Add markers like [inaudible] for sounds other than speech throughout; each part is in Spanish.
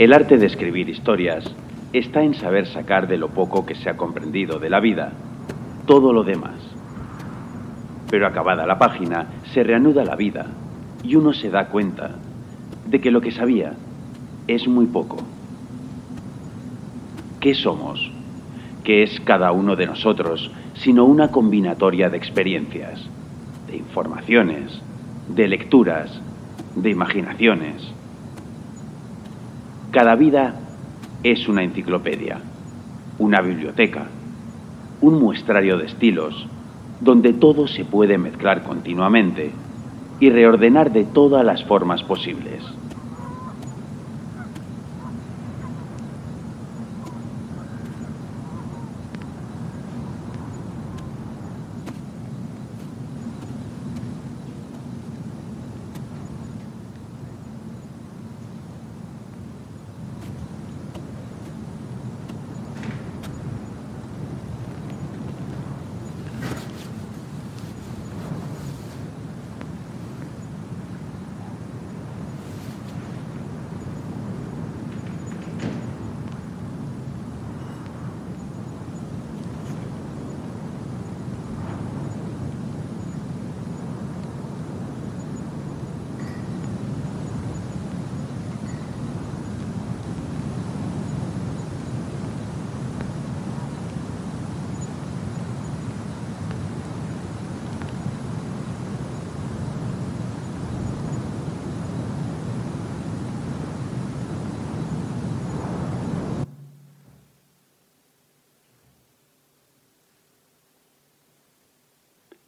El arte de escribir historias está en saber sacar de lo poco que se ha comprendido de la vida todo lo demás. Pero acabada la página, se reanuda la vida y uno se da cuenta de que lo que sabía es muy poco. ¿Qué somos? ¿Qué es cada uno de nosotros sino una combinatoria de experiencias, de informaciones, de lecturas, de imaginaciones? Cada vida es una enciclopedia, una biblioteca, un muestrario de estilos, donde todo se puede mezclar continuamente y reordenar de todas las formas posibles.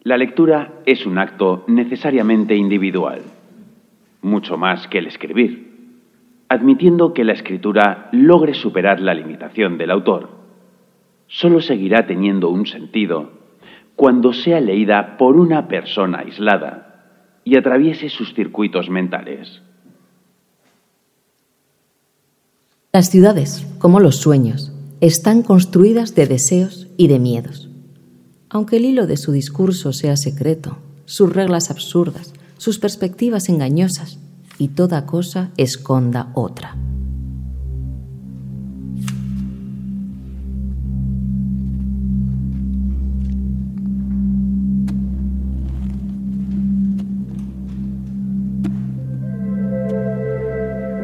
La lectura es un acto necesariamente individual, mucho más que el escribir, admitiendo que la escritura logre superar la limitación del autor. Solo seguirá teniendo un sentido cuando sea leída por una persona aislada y atraviese sus circuitos mentales. Las ciudades, como los sueños, están construidas de deseos y de miedos aunque el hilo de su discurso sea secreto, sus reglas absurdas, sus perspectivas engañosas y toda cosa esconda otra.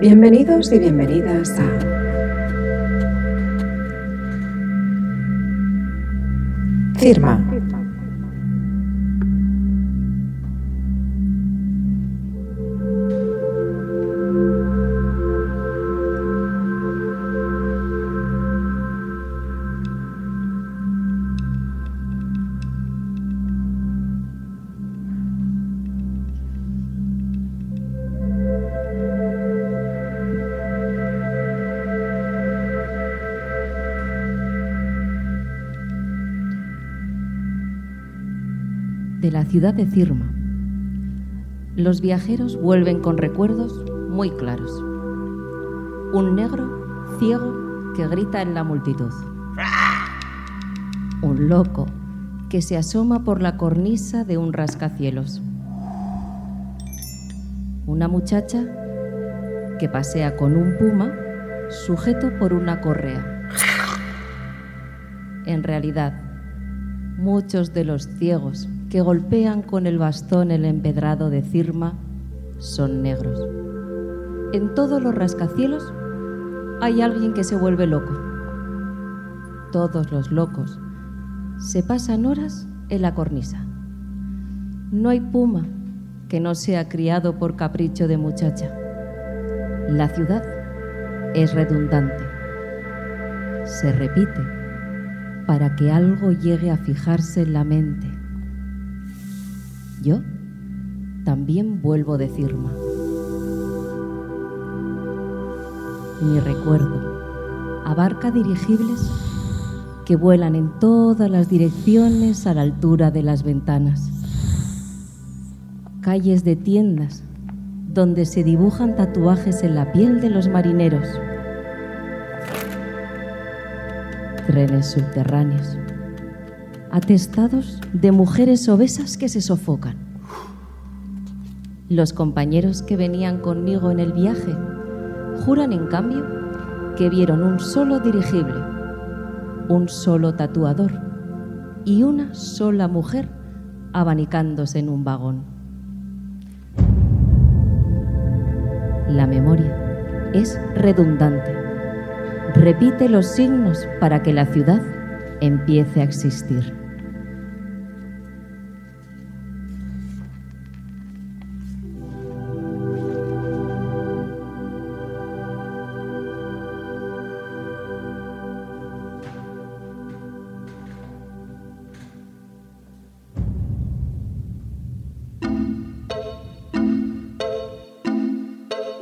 Bienvenidos y bienvenidas a Firma. Ciudad de Cirma. Los viajeros vuelven con recuerdos muy claros. Un negro ciego que grita en la multitud. Un loco que se asoma por la cornisa de un rascacielos. Una muchacha que pasea con un puma sujeto por una correa. En realidad, muchos de los ciegos que golpean con el bastón el empedrado de Cirma son negros. En todos los rascacielos hay alguien que se vuelve loco. Todos los locos se pasan horas en la cornisa. No hay puma que no sea criado por capricho de muchacha. La ciudad es redundante. Se repite para que algo llegue a fijarse en la mente. Yo también vuelvo de Cirma. Mi recuerdo abarca dirigibles que vuelan en todas las direcciones a la altura de las ventanas. Calles de tiendas donde se dibujan tatuajes en la piel de los marineros. Trenes subterráneos, atestados de mujeres obesas que se sofocan. Los compañeros que venían conmigo en el viaje juran en cambio que vieron un solo dirigible un solo tatuador y una sola mujer abanicándose en un vagón. La memoria es redundante. Repite los signos para que la ciudad empiece a existir.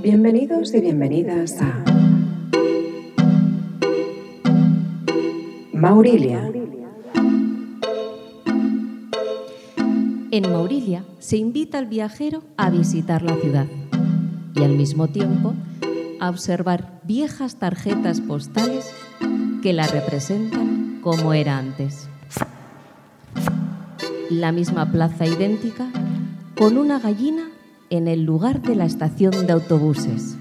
Bienvenidos y bienvenidas a Maurilia. En Maurilia se invita al viajero a visitar la ciudad y al mismo tiempo a observar viejas tarjetas postales que la representan como era antes. La misma plaza idéntica con una gallina en el lugar de la estación de autobuses.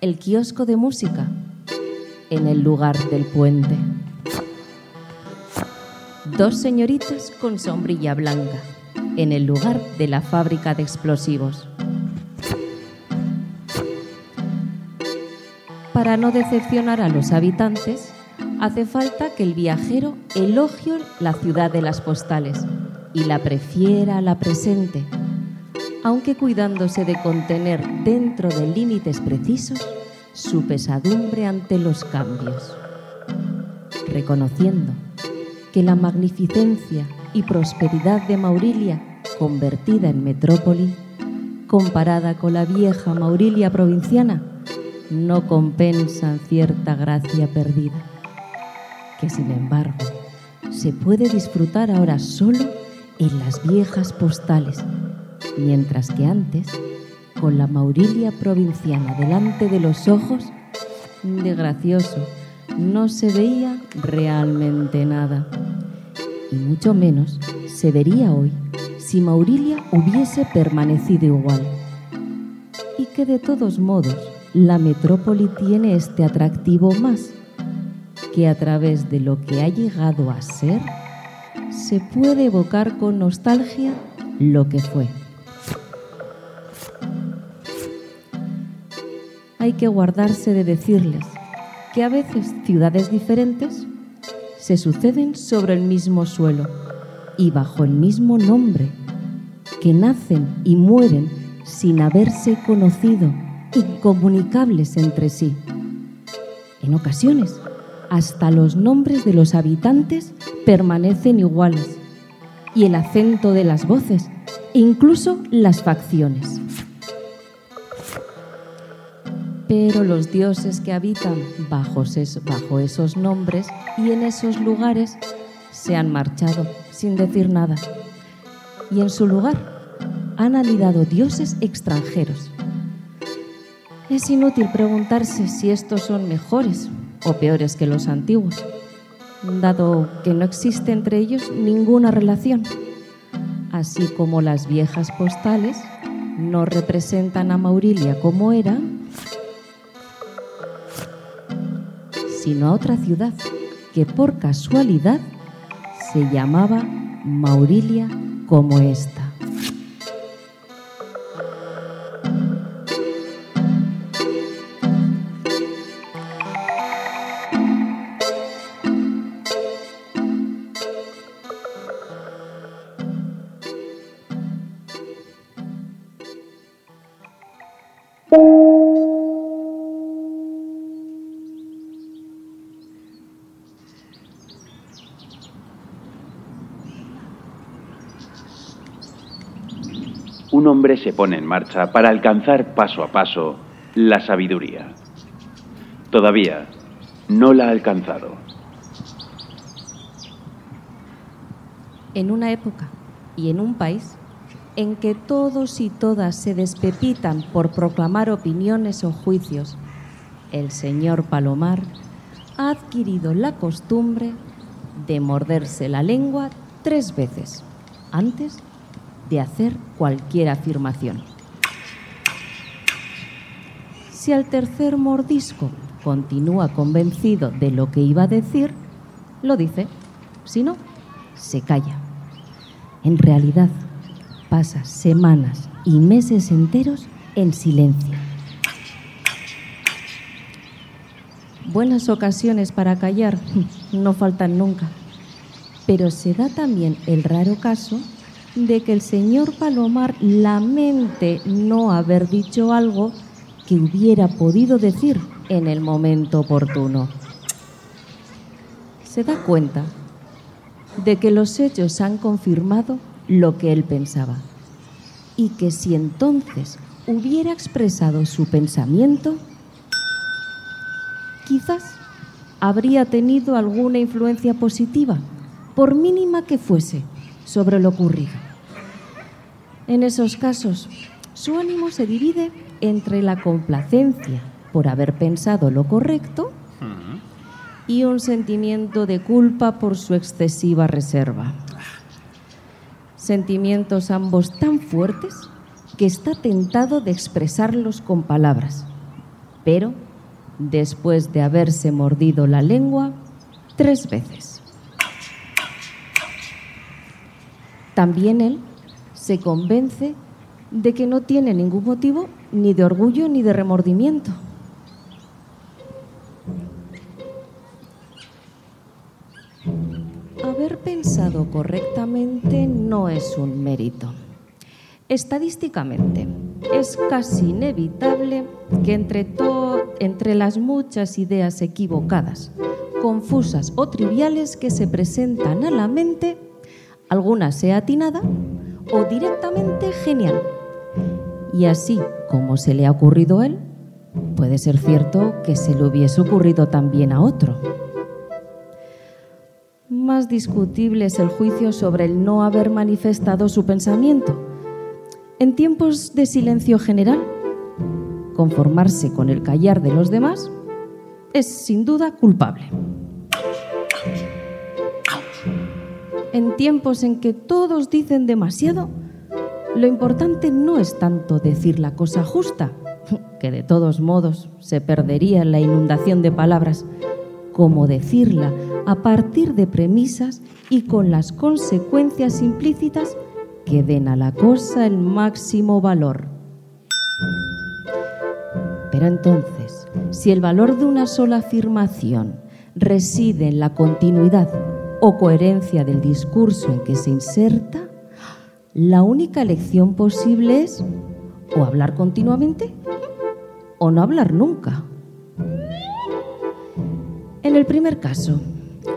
El kiosco de música en el lugar del puente. Dos señoritas con sombrilla blanca en el lugar de la fábrica de explosivos. Para no decepcionar a los habitantes, hace falta que el viajero elogie la ciudad de las postales y la prefiera a la presente, aunque cuidándose de contener dentro de límites precisos su pesadumbre ante los cambios, reconociendo que la magnificencia y prosperidad de Maurilia, convertida en metrópoli, comparada con la vieja Maurilia provinciana, no compensan cierta gracia perdida, que sin embargo se puede disfrutar ahora solo en las viejas postales, mientras que antes, con la Maurilia provinciana delante de los ojos, de gracioso, no se veía realmente nada. Y mucho menos se vería hoy si Maurilia hubiese permanecido igual. Y que de todos modos la metrópoli tiene este atractivo más, que a través de lo que ha llegado a ser, se puede evocar con nostalgia lo que fue. Hay que guardarse de decirles que a veces ciudades diferentes se suceden sobre el mismo suelo y bajo el mismo nombre, que nacen y mueren sin haberse conocido, incomunicables entre sí. En ocasiones, hasta los nombres de los habitantes permanecen iguales, y el acento de las voces, incluso las facciones. Pero los dioses que habitan bajo, esos nombres y en esos lugares se han marchado sin decir nada. Y en su lugar han anidado dioses extranjeros. Es inútil preguntarse si estos son mejores o peores que los antiguos, dado que no existe entre ellos ninguna relación, así como las viejas postales no representan a Maurilia como era, sino a otra ciudad que por casualidad se llamaba Maurilia como esta. Se pone en marcha para alcanzar paso a paso la sabiduría. Todavía no la ha alcanzado. En una época y en un país en que todos y todas se despepitan por proclamar opiniones o juicios, el señor Palomar ha adquirido la costumbre de morderse la lengua tres veces antes de hacer cualquier afirmación. Si al tercer mordisco continúa convencido de lo que iba a decir, lo dice. Si no, se calla. En realidad, pasa semanas y meses enteros en silencio. Buenas ocasiones para callar [laughs] no faltan nunca, pero se da también el raro caso de que el señor Palomar lamente no haber dicho algo que hubiera podido decir en el momento oportuno. Se da cuenta de que los hechos han confirmado lo que él pensaba y que si entonces hubiera expresado su pensamiento, quizás habría tenido alguna influencia positiva, por mínima que fuese sobre lo ocurrido. En esos casos, su ánimo se divide entre la complacencia por haber pensado lo correcto y un sentimiento de culpa por su excesiva reserva. Sentimientos ambos tan fuertes que está tentado de expresarlos con palabras, pero después de haberse mordido la lengua tres veces. También él se convence de que no tiene ningún motivo ni de orgullo ni de remordimiento. Haber pensado correctamente no es un mérito. Estadísticamente, es casi inevitable que entre, entre las muchas ideas equivocadas, confusas o triviales que se presentan a la mente, alguna sea atinada o directamente genial. Y así como se le ha ocurrido a él, puede ser cierto que se le hubiese ocurrido también a otro. Más discutible es el juicio sobre el no haber manifestado su pensamiento. En tiempos de silencio general, conformarse con el callar de los demás es sin duda culpable. En tiempos en que todos dicen demasiado, lo importante no es tanto decir la cosa justa, [laughs] que de todos modos se perdería en la inundación de palabras, como decirla a partir de premisas y con las consecuencias implícitas que den a la cosa el máximo valor. Pero entonces, si el valor de una sola afirmación reside en la continuidad o coherencia del discurso en que se inserta, la única elección posible es o hablar continuamente o no hablar nunca. En el primer caso,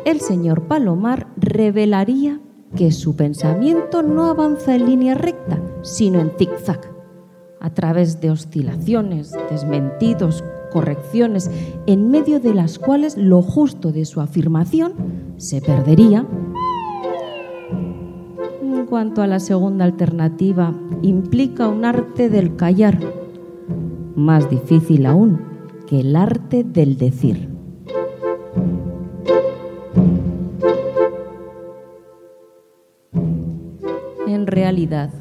el señor Palomar revelaría que su pensamiento no avanza en línea recta, sino en zigzag, a través de oscilaciones, desmentidos, correcciones, en medio de las cuales lo justo de su afirmación se perdería en cuanto a la segunda alternativa, implica un arte del callar, más difícil aún que el arte del decir. En realidad,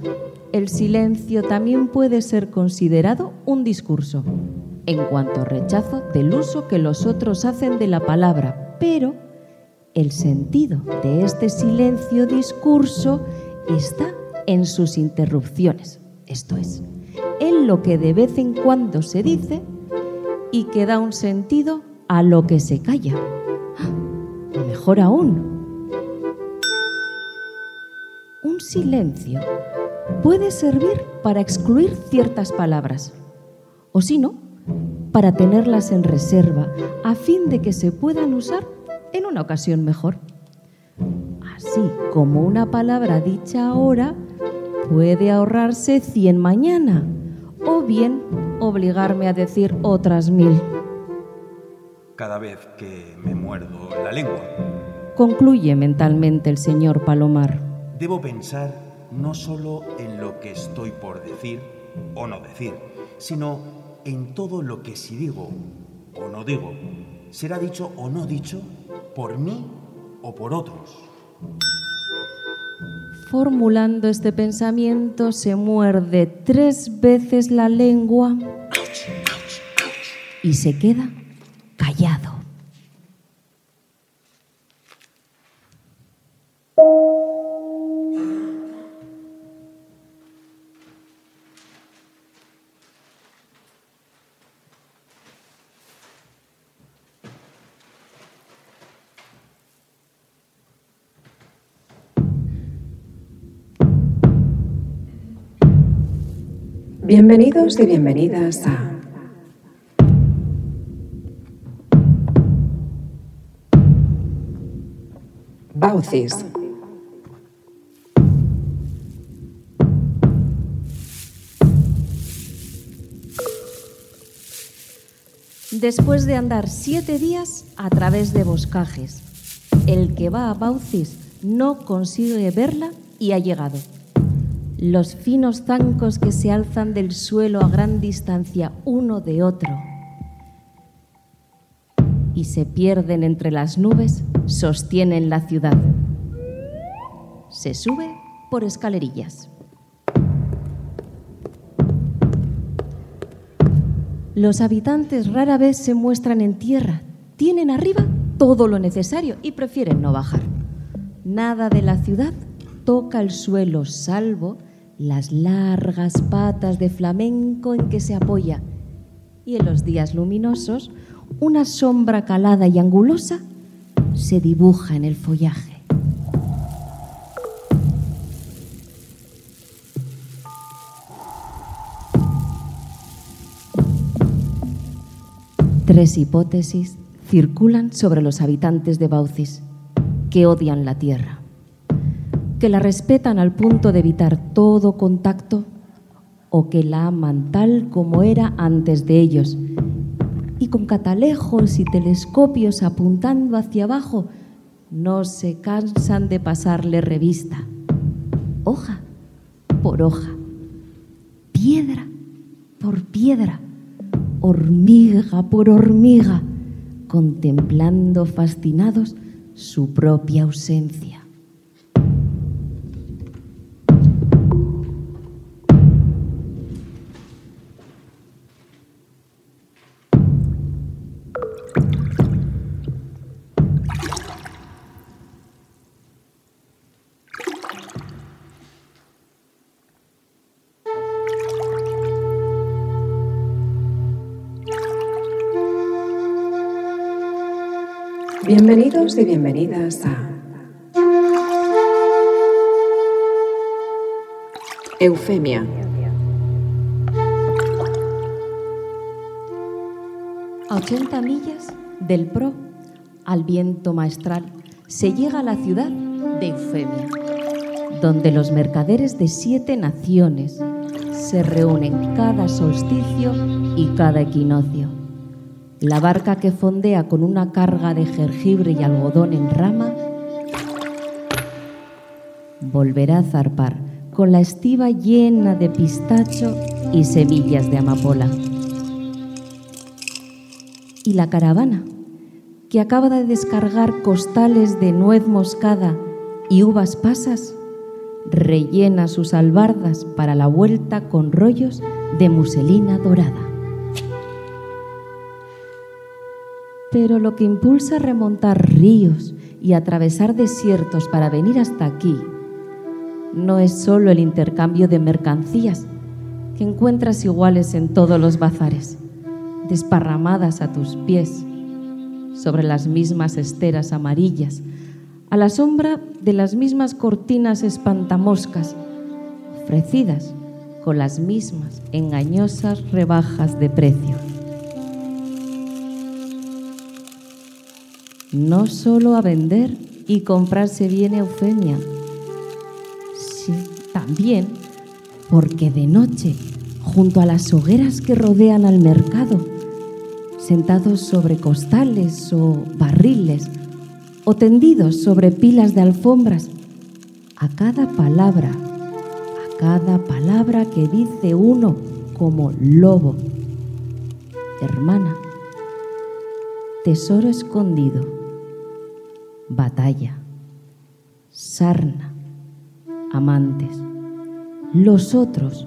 el silencio también puede ser considerado un discurso, en cuanto rechazo del uso que los otros hacen de la palabra, pero el sentido de este silencio discurso está en sus interrupciones, esto es, en lo que de vez en cuando se dice y que da un sentido a lo que se calla. Mejor aún, un silencio puede servir para excluir ciertas palabras, o si no, para tenerlas en reserva a fin de que se puedan usar en una ocasión mejor. Así como una palabra dicha ahora puede ahorrarse cien mañana o bien obligarme a decir otras mil. Cada vez que me muerdo la lengua. Concluye mentalmente el señor Palomar. Debo pensar no solo en lo que estoy por decir o no decir, sino en todo lo que si digo o no digo, será dicho o no dicho por mí o por otros. Formulando este pensamiento, se muerde tres veces la lengua y se queda callado. Bienvenidos y bienvenidas a Baucis. Después de andar siete días a través de boscajes, el que va a Baucis no consigue verla y ha llegado los finos zancos que se alzan del suelo a gran distancia uno de otro y se pierden entre las nubes, sostienen la ciudad. Se sube por escalerillas. Los habitantes rara vez se muestran en tierra, tienen arriba todo lo necesario y prefieren no bajar. Nada de la ciudad toca el suelo salvo las largas patas de flamenco en que se apoya y en los días luminosos una sombra calada y angulosa se dibuja en el follaje. Tres hipótesis circulan sobre los habitantes de Baucis, que odian la tierra que la respetan al punto de evitar todo contacto o que la aman tal como era antes de ellos. Y con catalejos y telescopios apuntando hacia abajo no se cansan de pasarle revista, hoja por hoja, piedra por piedra, hormiga por hormiga, contemplando fascinados su propia ausencia. Bienvenidos y bienvenidas a Eufemia. A 80 millas del Pro, al viento maestral, se llega a la ciudad de Eufemia, donde los mercaderes de siete naciones se reúnen cada solsticio y cada equinoccio la barca que fondea con una carga de jengibre y algodón en rama volverá a zarpar con la estiva llena de pistacho y semillas de amapola. Y la caravana, que acaba de descargar costales de nuez moscada y uvas pasas, rellena sus albardas para la vuelta con rollos de muselina dorada. Pero lo que impulsa a remontar ríos y atravesar desiertos para venir hasta aquí no es solo el intercambio de mercancías que encuentras iguales en todos los bazares, desparramadas a tus pies sobre las mismas esteras amarillas, a la sombra de las mismas cortinas espantamoscas, ofrecidas con las mismas engañosas rebajas de precio. No solo a vender y comprarse viene Eufemia, sí, también porque de noche, junto a las hogueras que rodean al mercado, sentados sobre costales o barriles, o tendidos sobre pilas de alfombras, a cada palabra, a cada palabra que dice uno como lobo, hermana, tesoro escondido, batalla, sarna, amantes. Los otros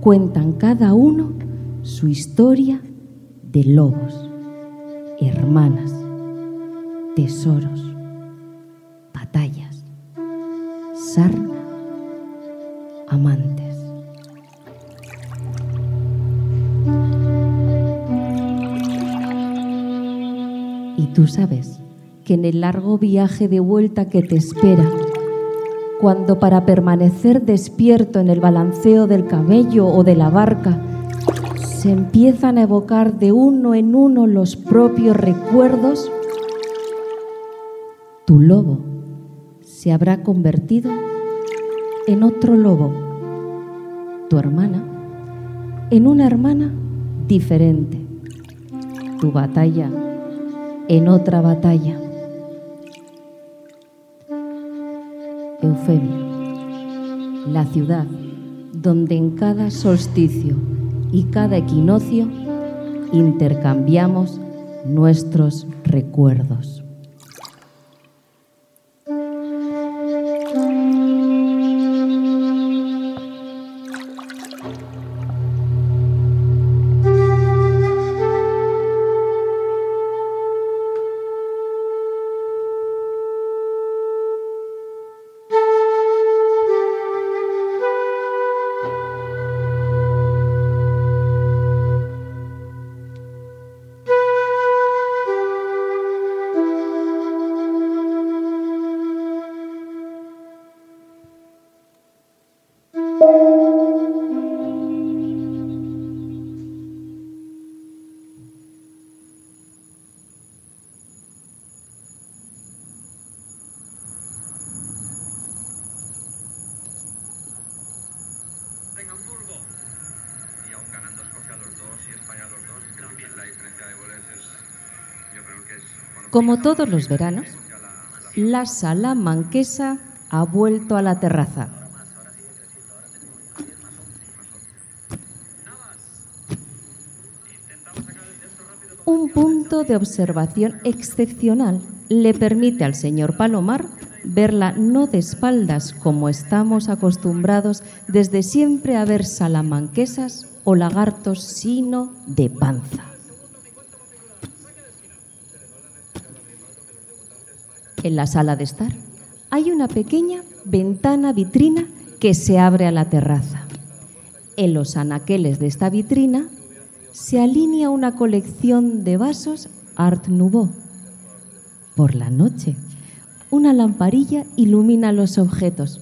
cuentan cada uno su historia de lobos, hermanas, tesoros, batallas, sarna, amantes. Y tú sabes que en el largo viaje de vuelta que te espera, cuando para permanecer despierto en el balanceo del camello o de la barca, se empiezan a evocar de uno en uno los propios recuerdos, tu lobo se habrá convertido en otro lobo, tu hermana en una hermana diferente, tu batalla en otra batalla. La ciudad donde en cada solsticio y cada equinoccio intercambiamos nuestros recuerdos. Como todos los veranos, la sala manquesa ha vuelto a la terraza. Un punto de observación excepcional le permite al señor Palomar verla no de espaldas como estamos acostumbrados desde siempre a ver salamanquesas o lagartos, sino de panza. En la sala de estar hay una pequeña ventana vitrina que se abre a la terraza. En los anaqueles de esta vitrina se alinea una colección de vasos Art Nouveau. Por la noche, una lamparilla ilumina los objetos.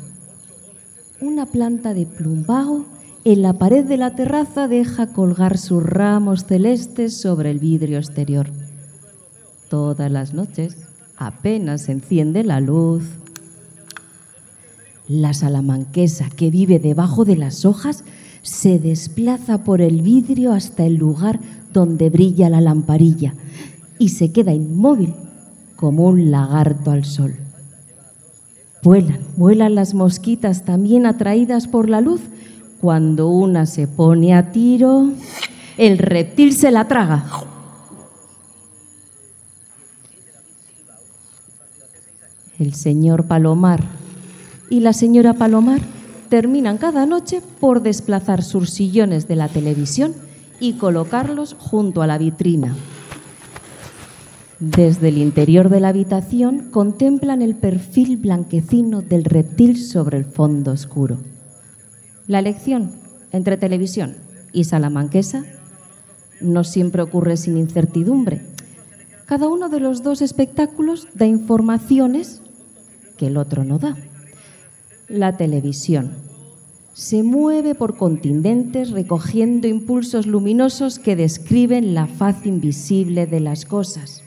Una planta de plumbago en la pared de la terraza deja colgar sus ramos celestes sobre el vidrio exterior. Todas las noches, apenas enciende la luz. La salamanquesa que vive debajo de las hojas se desplaza por el vidrio hasta el lugar donde brilla la lamparilla y se queda inmóvil como un lagarto al sol. Vuelan, vuelan las mosquitas también atraídas por la luz. Cuando una se pone a tiro, el reptil se la traga. El señor Palomar y la señora Palomar terminan cada noche por desplazar sus sillones de la televisión y colocarlos junto a la vitrina. Desde el interior de la habitación contemplan el perfil blanquecino del reptil sobre el fondo oscuro. La elección entre televisión y salamanquesa no siempre ocurre sin incertidumbre. Cada uno de los dos espectáculos da informaciones que el otro no da. La televisión se mueve por continentes recogiendo impulsos luminosos que describen la faz invisible de las cosas.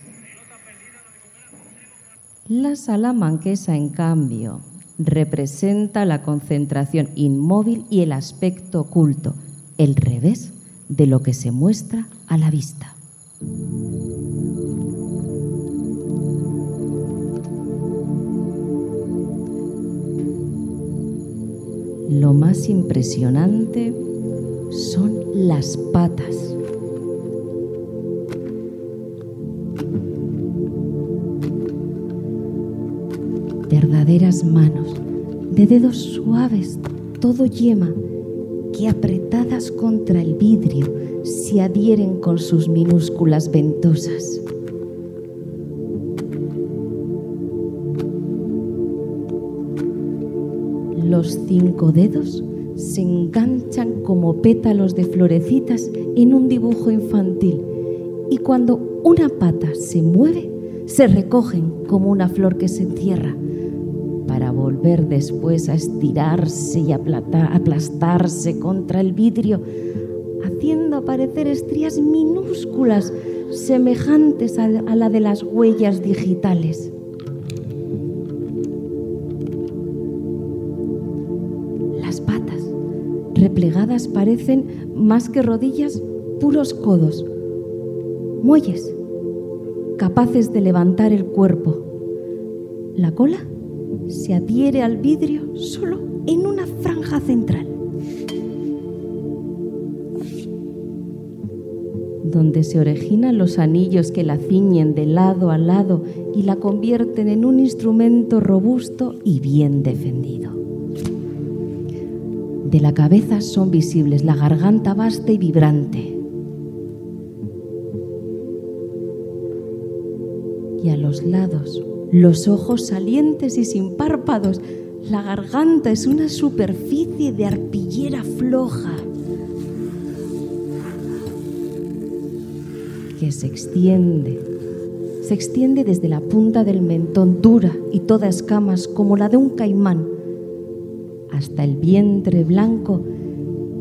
La salamanquesa, en cambio, representa la concentración inmóvil y el aspecto oculto, el revés de lo que se muestra a la vista. Lo más impresionante son las patas. Verdaderas manos, de dedos suaves, todo yema, que apretadas contra el vidrio se adhieren con sus minúsculas ventosas. Los cinco dedos se enganchan como pétalos de florecitas en un dibujo infantil y cuando una pata se mueve, se recogen como una flor que se encierra para volver después a estirarse y aplastarse contra el vidrio, haciendo aparecer estrías minúsculas semejantes a la de las huellas digitales. Replegadas parecen más que rodillas, puros codos, muelles, capaces de levantar el cuerpo. La cola se adhiere al vidrio solo en una franja central, donde se originan los anillos que la ciñen de lado a lado y la convierten en un instrumento robusto y bien defendido. De la cabeza son visibles la garganta vasta y vibrante. Y a los lados, los ojos salientes y sin párpados. La garganta es una superficie de arpillera floja que se extiende. Se extiende desde la punta del mentón dura y toda escamas como la de un caimán hasta el vientre blanco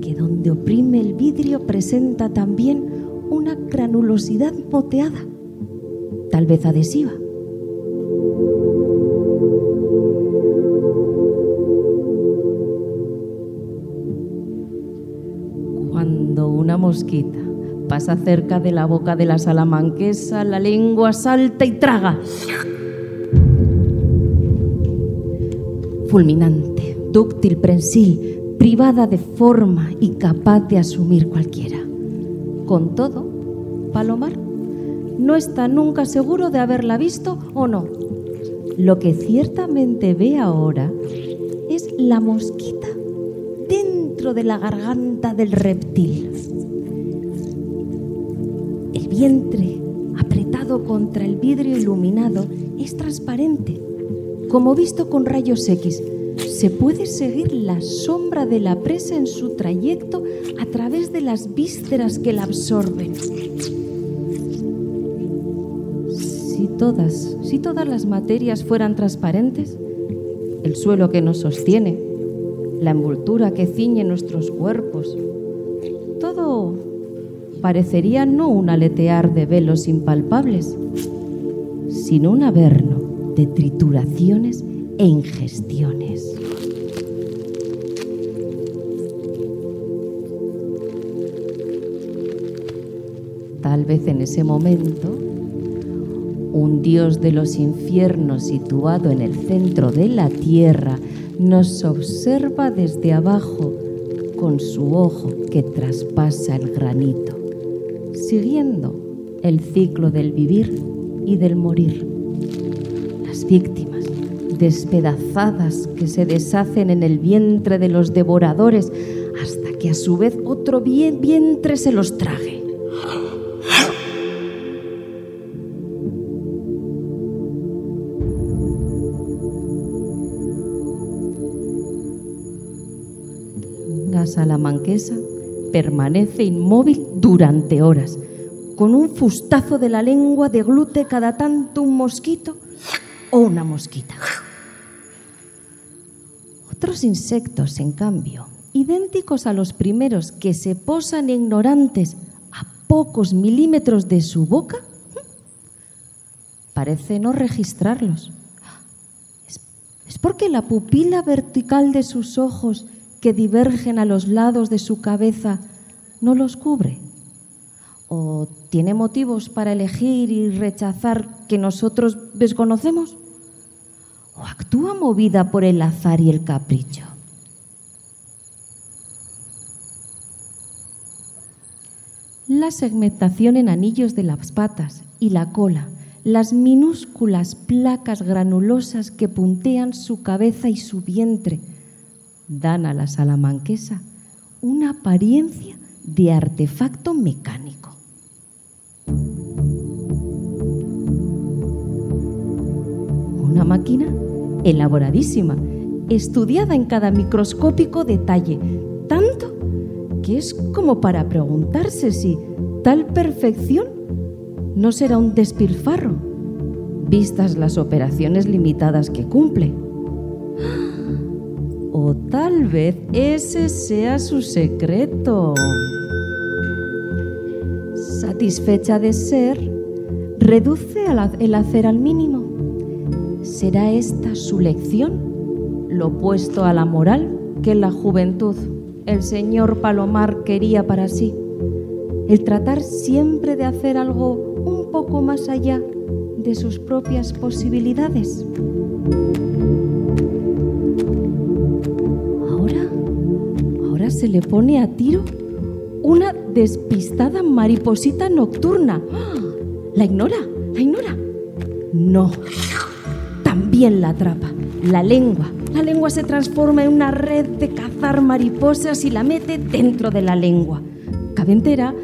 que donde oprime el vidrio presenta también una granulosidad moteada, tal vez adhesiva. Cuando una mosquita pasa cerca de la boca de la salamanquesa, la lengua salta y traga. Fulminante dúctil, prensil, privada de forma y capaz de asumir cualquiera. Con todo, Palomar no está nunca seguro de haberla visto o no. Lo que ciertamente ve ahora es la mosquita dentro de la garganta del reptil. El vientre, apretado contra el vidrio iluminado, es transparente, como visto con rayos X, se puede seguir la sombra de la presa en su trayecto a través de las vísceras que la absorben. Si todas, si todas las materias fueran transparentes, el suelo que nos sostiene, la envoltura que ciñe nuestros cuerpos, todo parecería no un aletear de velos impalpables, sino un averno de trituraciones e ingestiones. Tal vez en ese momento Un dios de los infiernos situado en el centro de la tierra nos observa desde abajo con su ojo que traspasa el granito, siguiendo el ciclo del vivir y del morir. Las víctimas despedazadas que se deshacen en el vientre de los devoradores hasta que a su vez otro vientre se los trague. Salamanquesa permanece inmóvil durante horas. Con un fustazo de la lengua deglute cada tanto un mosquito o una mosquita. Otros insectos, en cambio, idénticos a los primeros que se posan ignorantes a pocos milímetros de su boca, parece no registrarlos. Es porque la pupila vertical de sus ojos que divergen a los lados de su cabeza no los cubre? ¿O tiene motivos para elegir y rechazar que nosotros desconocemos? ¿O actúa movida por el azar y el capricho? La segmentación en anillos de las patas y la cola, las minúsculas placas granulosas que puntean su cabeza y su vientre, dan a la salamanquesa una apariencia de artefacto mecánico. Una máquina elaboradísima, estudiada en cada microscópico detalle, tanto que es como para preguntarse si tal perfección no será un despilfarro, vistas las operaciones limitadas que cumple. O tal vez ese sea su secreto. Satisfecha de ser, reduce el hacer al mínimo. ¿Será esta su lección? Lo opuesto a la moral que la juventud el señor Palomar quería para sí. El tratar siempre de hacer algo un poco más allá de sus propias posibilidades. Se le pone a tiro una despistada mariposita nocturna. ¿La ignora? ¿La ignora? No. También la atrapa. La lengua. La lengua se transforma en una red de cazar mariposas y la mete dentro de la lengua. Cabe entera,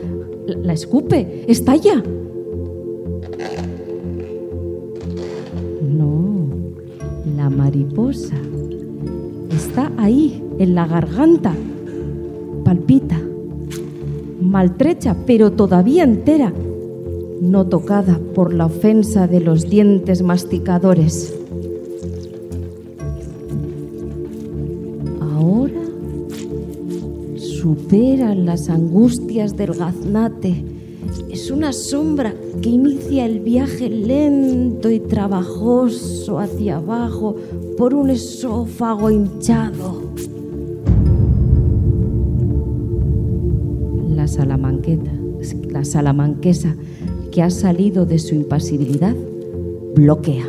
la escupe, estalla. No, la mariposa está ahí, en la garganta, palpita, maltrecha, pero todavía entera, no tocada por la ofensa de los dientes masticadores. Ahora supera las angustias del gaznate. Es una sombra que inicia el viaje lento y trabajoso hacia abajo por un esófago hinchado. Salamanqueta, la salamanquesa que ha salido de su impasibilidad, bloquea,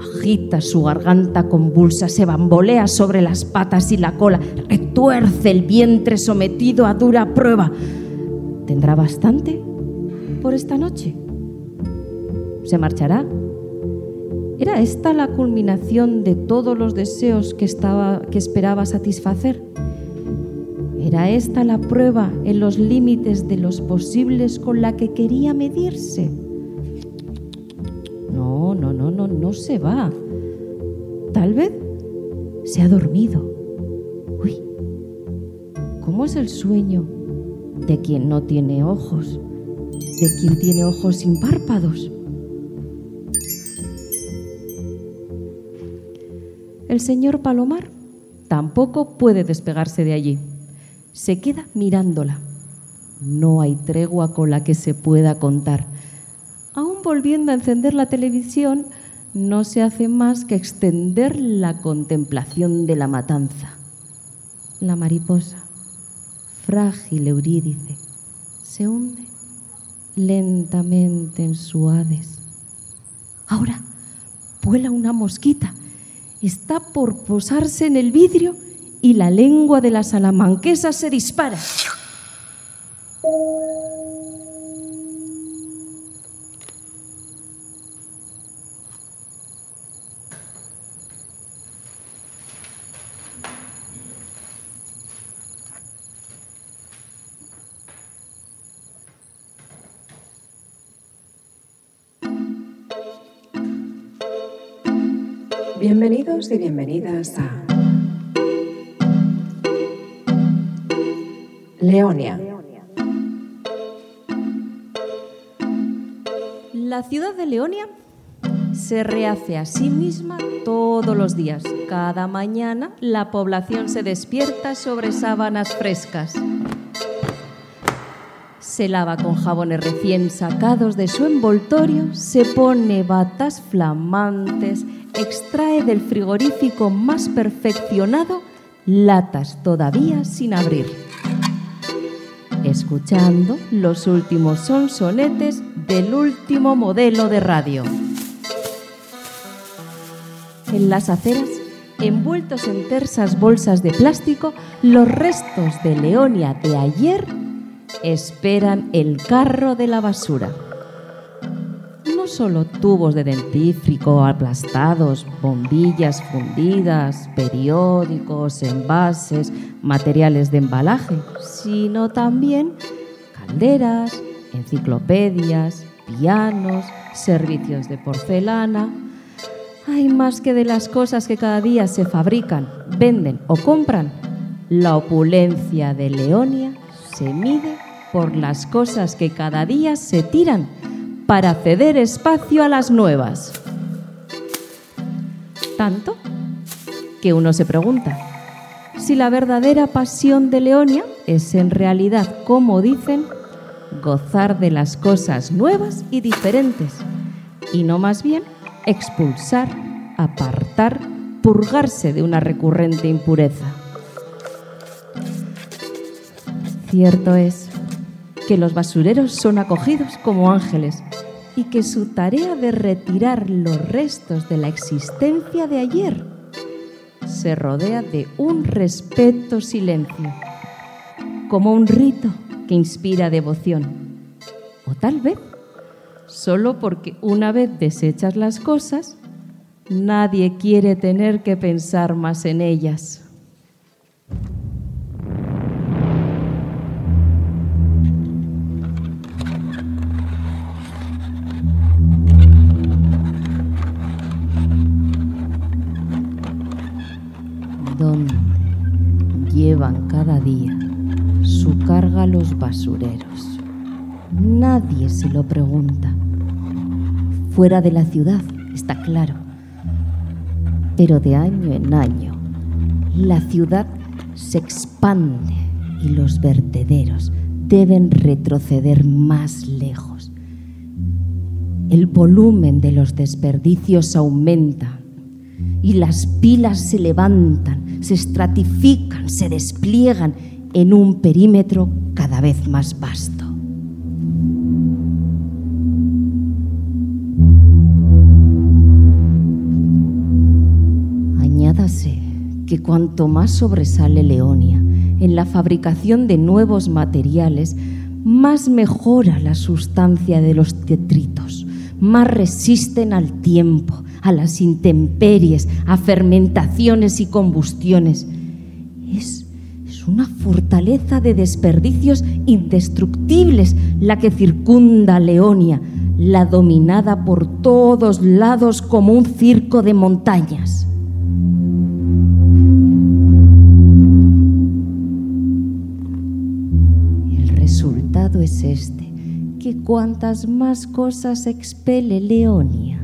agita su garganta convulsa, se bambolea sobre las patas y la cola, retuerce el vientre sometido a dura prueba. ¿Tendrá bastante por esta noche? ¿Se marchará? ¿Era esta la culminación de todos los deseos que, estaba, que esperaba satisfacer? ¿Era esta la prueba en los límites de los posibles con la que quería medirse? No, no, no, no, no se va. Tal vez se ha dormido. Uy, ¿cómo es el sueño de quien no tiene ojos? De quien tiene ojos sin párpados. El señor Palomar tampoco puede despegarse de allí se queda mirándola. No hay tregua con la que se pueda contar. Aún volviendo a encender la televisión, no se hace más que extender la contemplación de la matanza. La mariposa, frágil Eurídice, se hunde lentamente en su Hades. Ahora vuela una mosquita. Está por posarse en el vidrio y la lengua de la salamanquesa se dispara. Bienvenidos y bienvenidas a Leonia. La ciudad de Leonia se rehace a sí misma todos los días. Cada mañana la población se despierta sobre sábanas frescas. Se lava con jabones recién sacados de su envoltorio, se pone batas flamantes, extrae del frigorífico más perfeccionado latas todavía sin abrir. Escuchando los últimos sonsonetes del último modelo de radio. En las aceras, envueltos en tersas bolsas de plástico, los restos de Leonia de ayer esperan el carro de la basura. No solo tubos de dentífrico aplastados, bombillas fundidas, periódicos, envases, materiales de embalaje, sino también calderas, enciclopedias, pianos, servicios de porcelana. Hay más que de las cosas que cada día se fabrican, venden o compran. La opulencia de Leonia se mide por las cosas que cada día se tiran para ceder espacio a las nuevas. Tanto que uno se pregunta si la verdadera pasión de Leonia es en realidad, como dicen, gozar de las cosas nuevas y diferentes, y no más bien expulsar, apartar, purgarse de una recurrente impureza. Cierto es que los basureros son acogidos como ángeles y que su tarea de retirar los restos de la existencia de ayer se rodea de un respeto silencio, como un rito que inspira devoción. O tal vez, solo porque una vez desechas las cosas, nadie quiere tener que pensar más en ellas. ¿Dónde llevan cada día su carga los basureros? Nadie se lo pregunta. Fuera de la ciudad, está claro. Pero de año en año, la ciudad se expande y los vertederos deben retroceder más lejos. El volumen de los desperdicios aumenta y las pilas se levantan, se estratifican, se despliegan en un perímetro cada vez más vasto. Añádase que cuanto más sobresale Leonia en la fabricación de nuevos materiales, más mejora la sustancia de los detritos, más resisten al tiempo, a las intemperies, a fermentaciones y combustiones. Es, es una fortaleza de desperdicios indestructibles la que circunda Leonia, la dominada por todos lados como un circo de montañas. El resultado es este, que cuantas más cosas expele Leonia,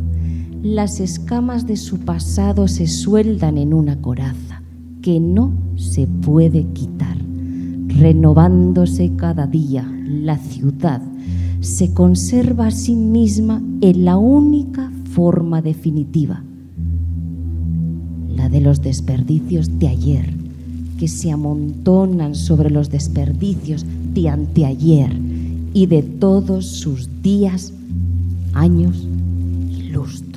las escamas de su pasado se sueldan en una coraza que no se puede quitar. Renovándose cada día, la ciudad se conserva a sí misma en la única forma definitiva, la de los desperdicios de ayer, que se amontonan sobre los desperdicios de anteayer y de todos sus días, años y lustros.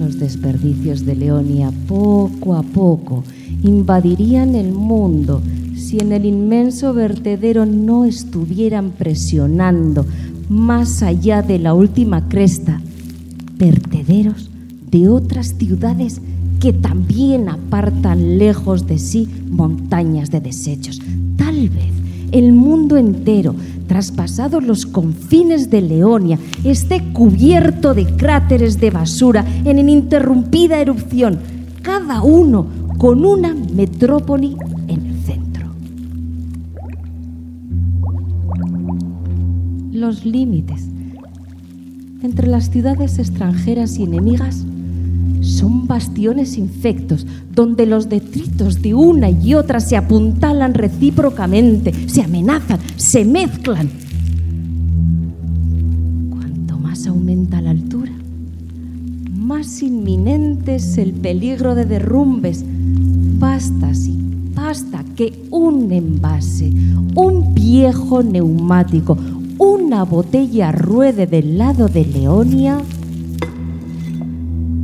Los desperdicios de Leonia poco a poco invadirían el mundo si en el inmenso vertedero no estuvieran presionando más allá de la última cresta vertederos de otras ciudades que también apartan lejos de sí montañas de desechos. Tal vez el mundo entero, traspasados los confines de Leonia, esté cubierto de cráteres de basura en ininterrumpida erupción, cada uno con una metrópoli en el centro. Los límites entre las ciudades extranjeras y enemigas son bastiones infectos donde los detritos de una y otra se apuntalan recíprocamente, se amenazan, se mezclan. Cuanto más aumenta la altura, más inminente es el peligro de derrumbes. Basta, sí, basta que un envase, un viejo neumático, una botella ruede del lado de Leonia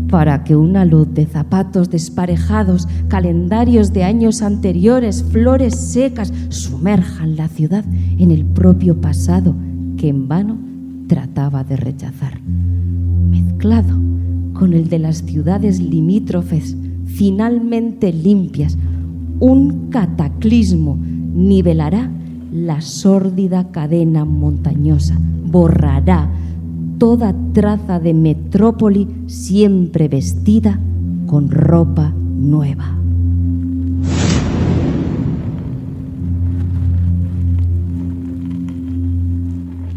para que una luz de zapatos desparejados, calendarios de años anteriores, flores secas, sumerjan la ciudad en el propio pasado que en vano trataba de rechazar, mezclado con el de las ciudades limítrofes, finalmente limpias, un cataclismo nivelará la sórdida cadena montañosa, borrará toda traza de metrópoli siempre vestida con ropa nueva.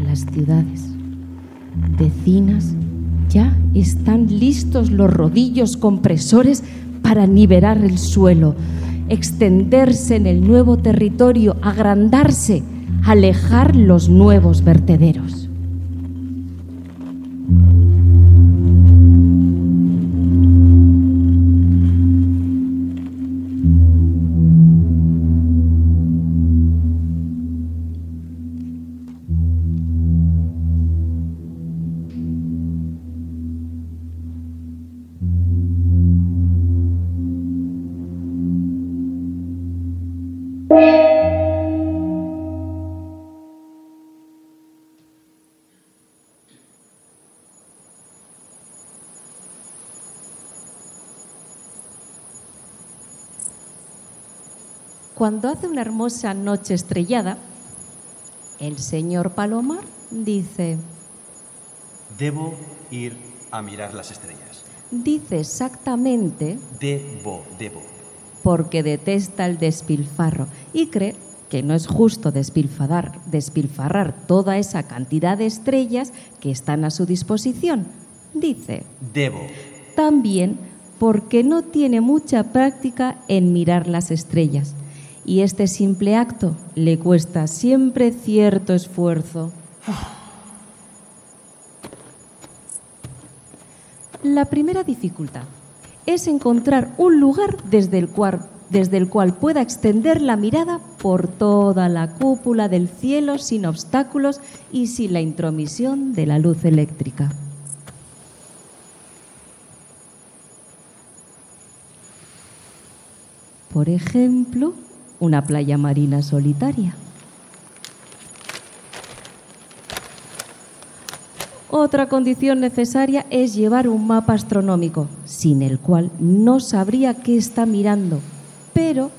Las ciudades vecinas ya están listos los rodillos compresores para nivelar el suelo, extenderse en el nuevo territorio, agrandarse, alejar los nuevos vertederos. Cuando hace una hermosa noche estrellada, el señor Palomar dice, Debo ir a mirar las estrellas. dice exactamente Debo, debo. Porque detesta el despilfarro y cree que no es justo despilfarrar, despilfarrar toda esa cantidad de estrellas que están a su disposición. Dice, Debo. también porque no tiene mucha práctica en mirar las estrellas y este simple acto le cuesta siempre cierto esfuerzo. La primera dificultad es encontrar un lugar desde el, cual, desde el cual pueda extender la mirada por toda la cúpula del cielo sin obstáculos y sin la intromisión de la luz eléctrica. Por ejemplo, una playa marina solitaria. Otra condición necesaria es llevar un mapa astronómico, sin el cual no sabría qué está mirando, pero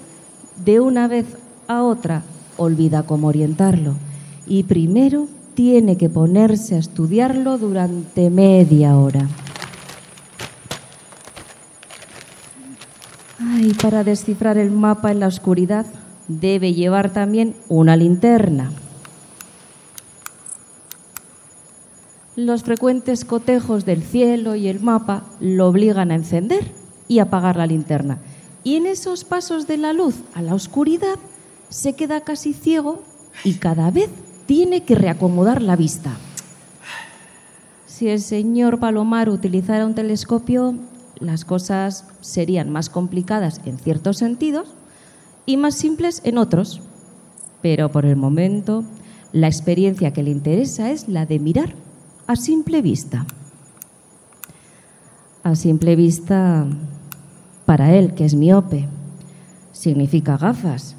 de una vez a otra olvida cómo orientarlo y primero tiene que ponerse a estudiarlo durante media hora. Ay, para descifrar el mapa en la oscuridad debe llevar también una linterna. Los frecuentes cotejos del cielo y el mapa lo obligan a encender y apagar la linterna. Y en esos pasos de la luz a la oscuridad se queda casi ciego y cada vez tiene que reacomodar la vista. Si el señor Palomar utilizara un telescopio, las cosas serían más complicadas en ciertos sentidos y más simples en otros. Pero por el momento La experiencia que le interesa es la de mirar a simple vista. A simple vista, para él, que es miope, significa gafas.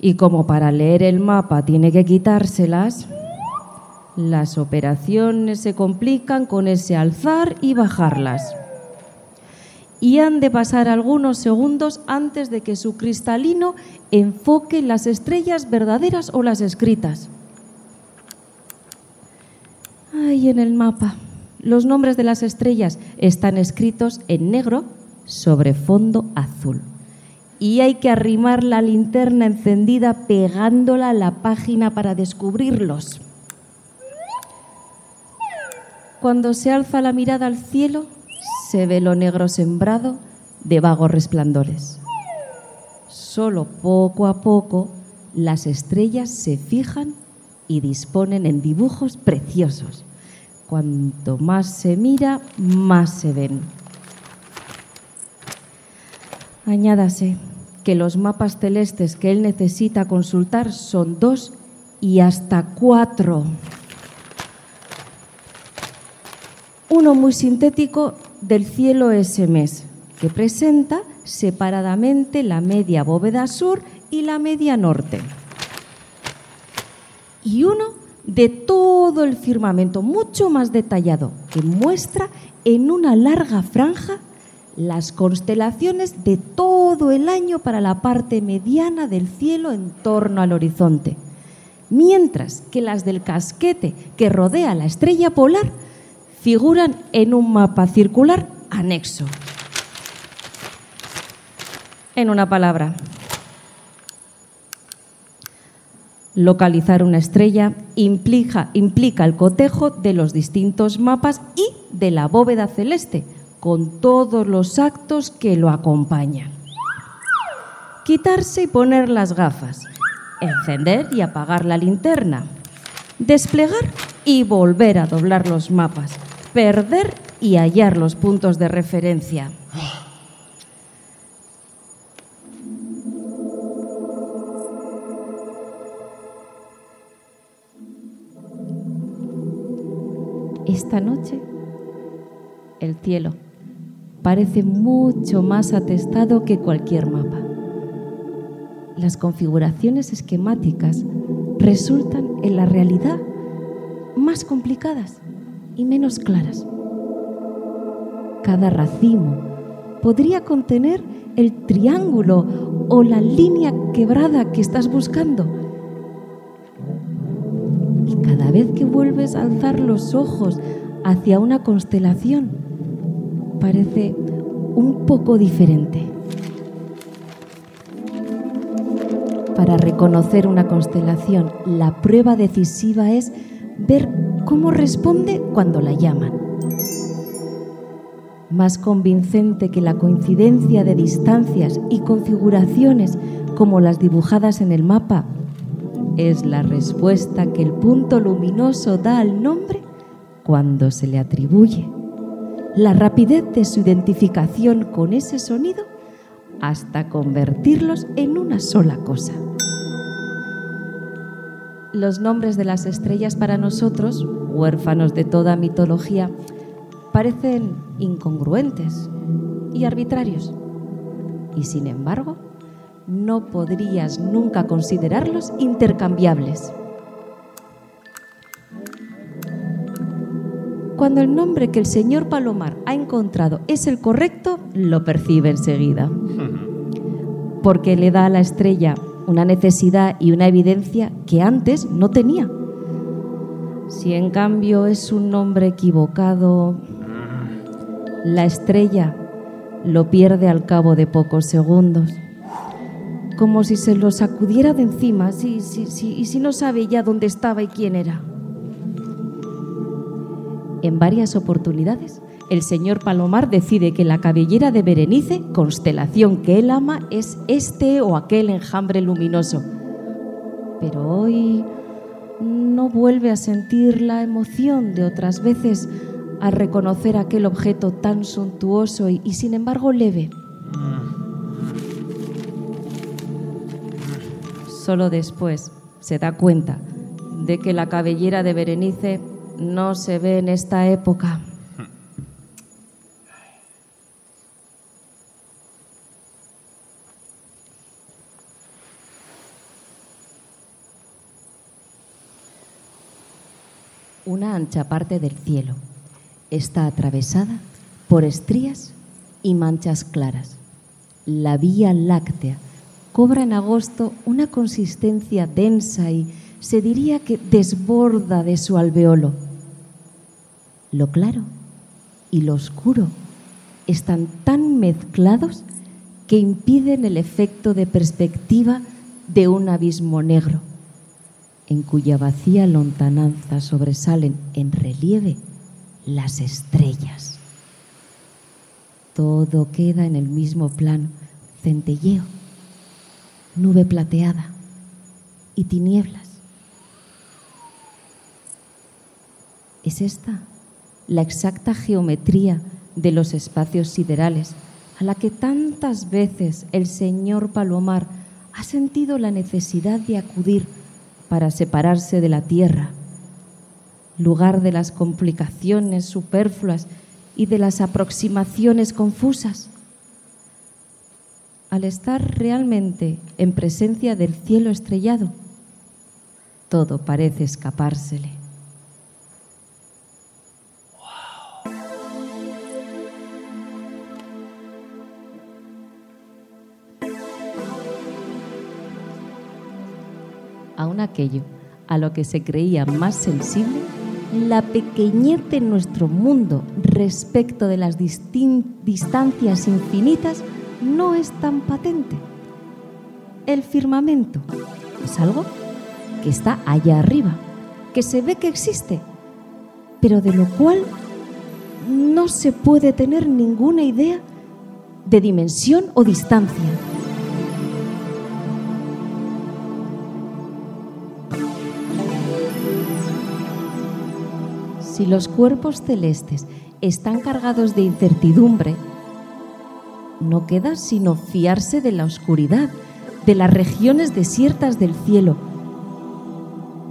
Y como para leer el mapa tiene que quitárselas, las operaciones se complican con ese alzar y bajarlas. Y han de pasar algunos segundos antes de que su cristalino enfoque las estrellas verdaderas o las escritas. Ahí en el mapa, los nombres de las estrellas están escritos en negro sobre fondo azul. Y hay que arrimar la linterna encendida pegándola a la página para descubrirlos. Cuando se alza la mirada al cielo, se ve lo negro sembrado de vagos resplandores. Solo poco a poco las estrellas se fijan y disponen en dibujos preciosos. Cuanto más se mira, más se ven. Añádase que los mapas celestes que él necesita consultar son dos y hasta cuatro. Uno muy sintético del cielo ese mes, que presenta separadamente la media bóveda sur y la media norte. Y uno de todo el firmamento, mucho más detallado, que muestra en una larga franja las constelaciones de todo el año para la parte mediana del cielo en torno al horizonte, mientras que las del casquete que rodea la estrella polar figuran en un mapa circular anexo. En una palabra, localizar una estrella implica, el cotejo de los distintos mapas y de la bóveda celeste, con todos los actos que lo acompañan. Quitarse y poner las gafas, encender y apagar la linterna, desplegar y volver a doblar los mapas, perder y hallar los puntos de referencia. Esta noche, el cielo parece mucho más atestado que cualquier mapa. Las configuraciones esquemáticas resultan en la realidad más complicadas y menos claras. Cada racimo podría contener el triángulo o la línea quebrada que estás buscando. Vez que vuelves a alzar los ojos hacia una constelación, parece un poco diferente. Para reconocer una constelación, la prueba decisiva es ver cómo responde cuando la llaman. Más convincente que la coincidencia de distancias y configuraciones como las dibujadas en el mapa es la respuesta que el punto luminoso da al nombre cuando se le atribuye. La rapidez de su identificación con ese sonido hasta convertirlos en una sola cosa los nombres de las estrellas para nosotros, huérfanos de toda mitología, parecen incongruentes y arbitrarios. Y sin embargo, no podrías nunca considerarlos intercambiables. Cuando el nombre que el señor Palomar ha encontrado es el correcto, lo percibe enseguida. Porque le da a la estrella una necesidad y una evidencia que antes no tenía. Si en cambio es un nombre equivocado, la estrella lo pierde al cabo de pocos segundos, como si se lo sacudiera de encima, sí, sí, sí, y si no sabe ya dónde estaba y quién era. En varias oportunidades el señor Palomar decide que la cabellera de Berenice, constelación que él ama, es este o aquel enjambre luminoso. Pero hoy no vuelve a sentir la emoción de otras veces al reconocer aquel objeto tan suntuoso y, y sin embargo leve. Solo después se da cuenta de que la cabellera de Berenice no se ve en esta época. Una ancha parte del cielo está atravesada por estrías y manchas claras. La Vía Láctea cobra en agosto una consistencia densa y se diría que desborda de su alveolo. Lo claro y lo oscuro están tan mezclados que impiden el efecto de perspectiva de un abismo negro, en cuya vacía lontananza sobresalen en relieve las estrellas. Todo queda en el mismo plano, centelleo, nube plateada y tinieblas. ¿Es esta la exacta geometría de los espacios siderales a la que tantas veces el señor Palomar ha sentido la necesidad de acudir para separarse de la Tierra, lugar de las complicaciones superfluas y de las aproximaciones confusas? Al estar realmente en presencia del cielo estrellado, todo parece escapársele. Aún aquello a lo que se creía más sensible, la pequeñez de nuestro mundo respecto de las distancias infinitas no es tan patente. El firmamento es algo que está allá arriba, que se ve que existe, pero de lo cual no se puede tener ninguna idea de dimensión o distancia. Si los cuerpos celestes están cargados de incertidumbre, no queda sino fiarse de la oscuridad, de las regiones desiertas del cielo.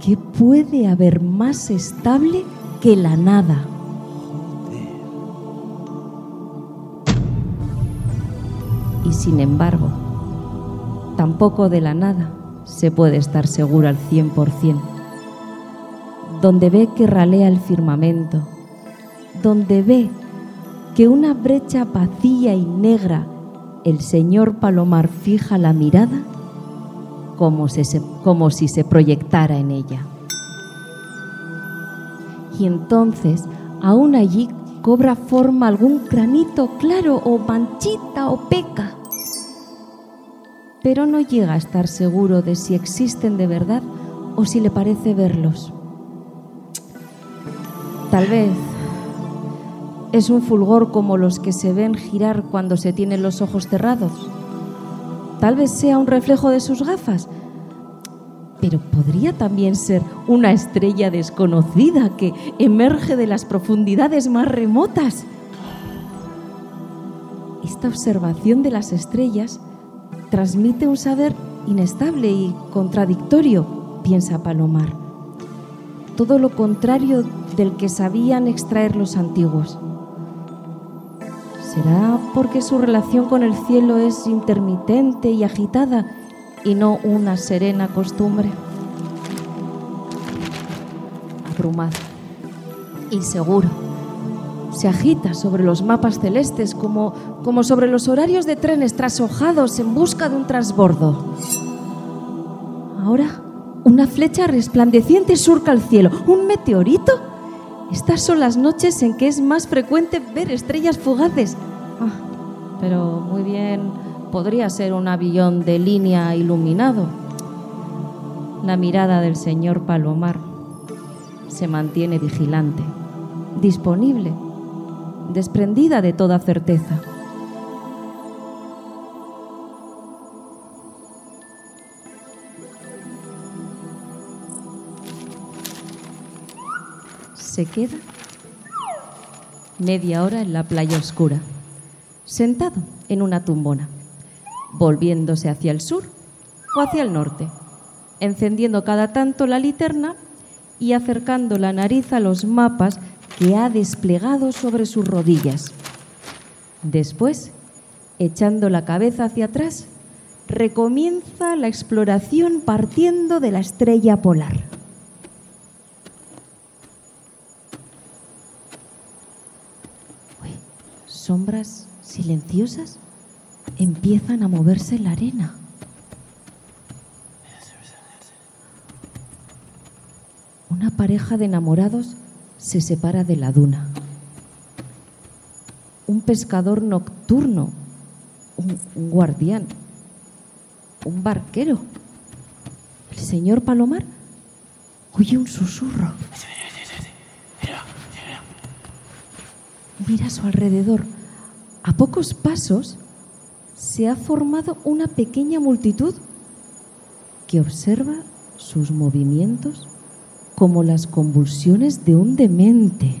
¿Qué puede haber más estable que la nada? Y sin embargo, tampoco de la nada se puede estar seguro al cien por cien donde ve que ralea el firmamento, donde ve que una brecha vacía y negra el señor Palomar fija la mirada como, como si se proyectara en ella. Y entonces, aún allí cobra forma algún granito claro o manchita o peca, pero no llega a estar seguro de si existen de verdad o si le parece verlos. Tal vez es un fulgor como los que se ven girar cuando se tienen los ojos cerrados. Tal vez sea un reflejo de sus gafas, pero podría también ser una estrella desconocida que emerge de las profundidades más remotas. Esta observación de las estrellas transmite un saber inestable y contradictorio, piensa Palomar todo lo contrario del que sabían extraer los antiguos. ¿Será porque su relación con el cielo es intermitente y agitada y no una serena costumbre? Abrumado, inseguro, se agita sobre los mapas celestes como, como sobre los horarios de trenes trashojados en busca de un transbordo. Ahora una flecha resplandeciente surca el cielo. ¿Un meteorito? Estas son las noches en que es más frecuente ver estrellas fugaces. Ah, pero muy bien, podría ser un avión de línea iluminado. La mirada del señor Palomar se mantiene vigilante, disponible, desprendida de toda certeza. Se queda media hora en la playa oscura, sentado en una tumbona, volviéndose hacia el sur o hacia el norte, encendiendo cada tanto la linterna y acercando la nariz a los mapas que ha desplegado sobre sus rodillas. Después, echando la cabeza hacia atrás, recomienza la exploración partiendo de la estrella polar. Uy, sombras silenciosas empiezan a moverse en la arena. Una pareja de enamorados se separa de la duna. Un pescador nocturno, un, un guardián, un barquero. El señor Palomar oye un susurro. Mira a su alrededor. A pocos pasos se ha formado una pequeña multitud que observa sus movimientos como las convulsiones de un demente.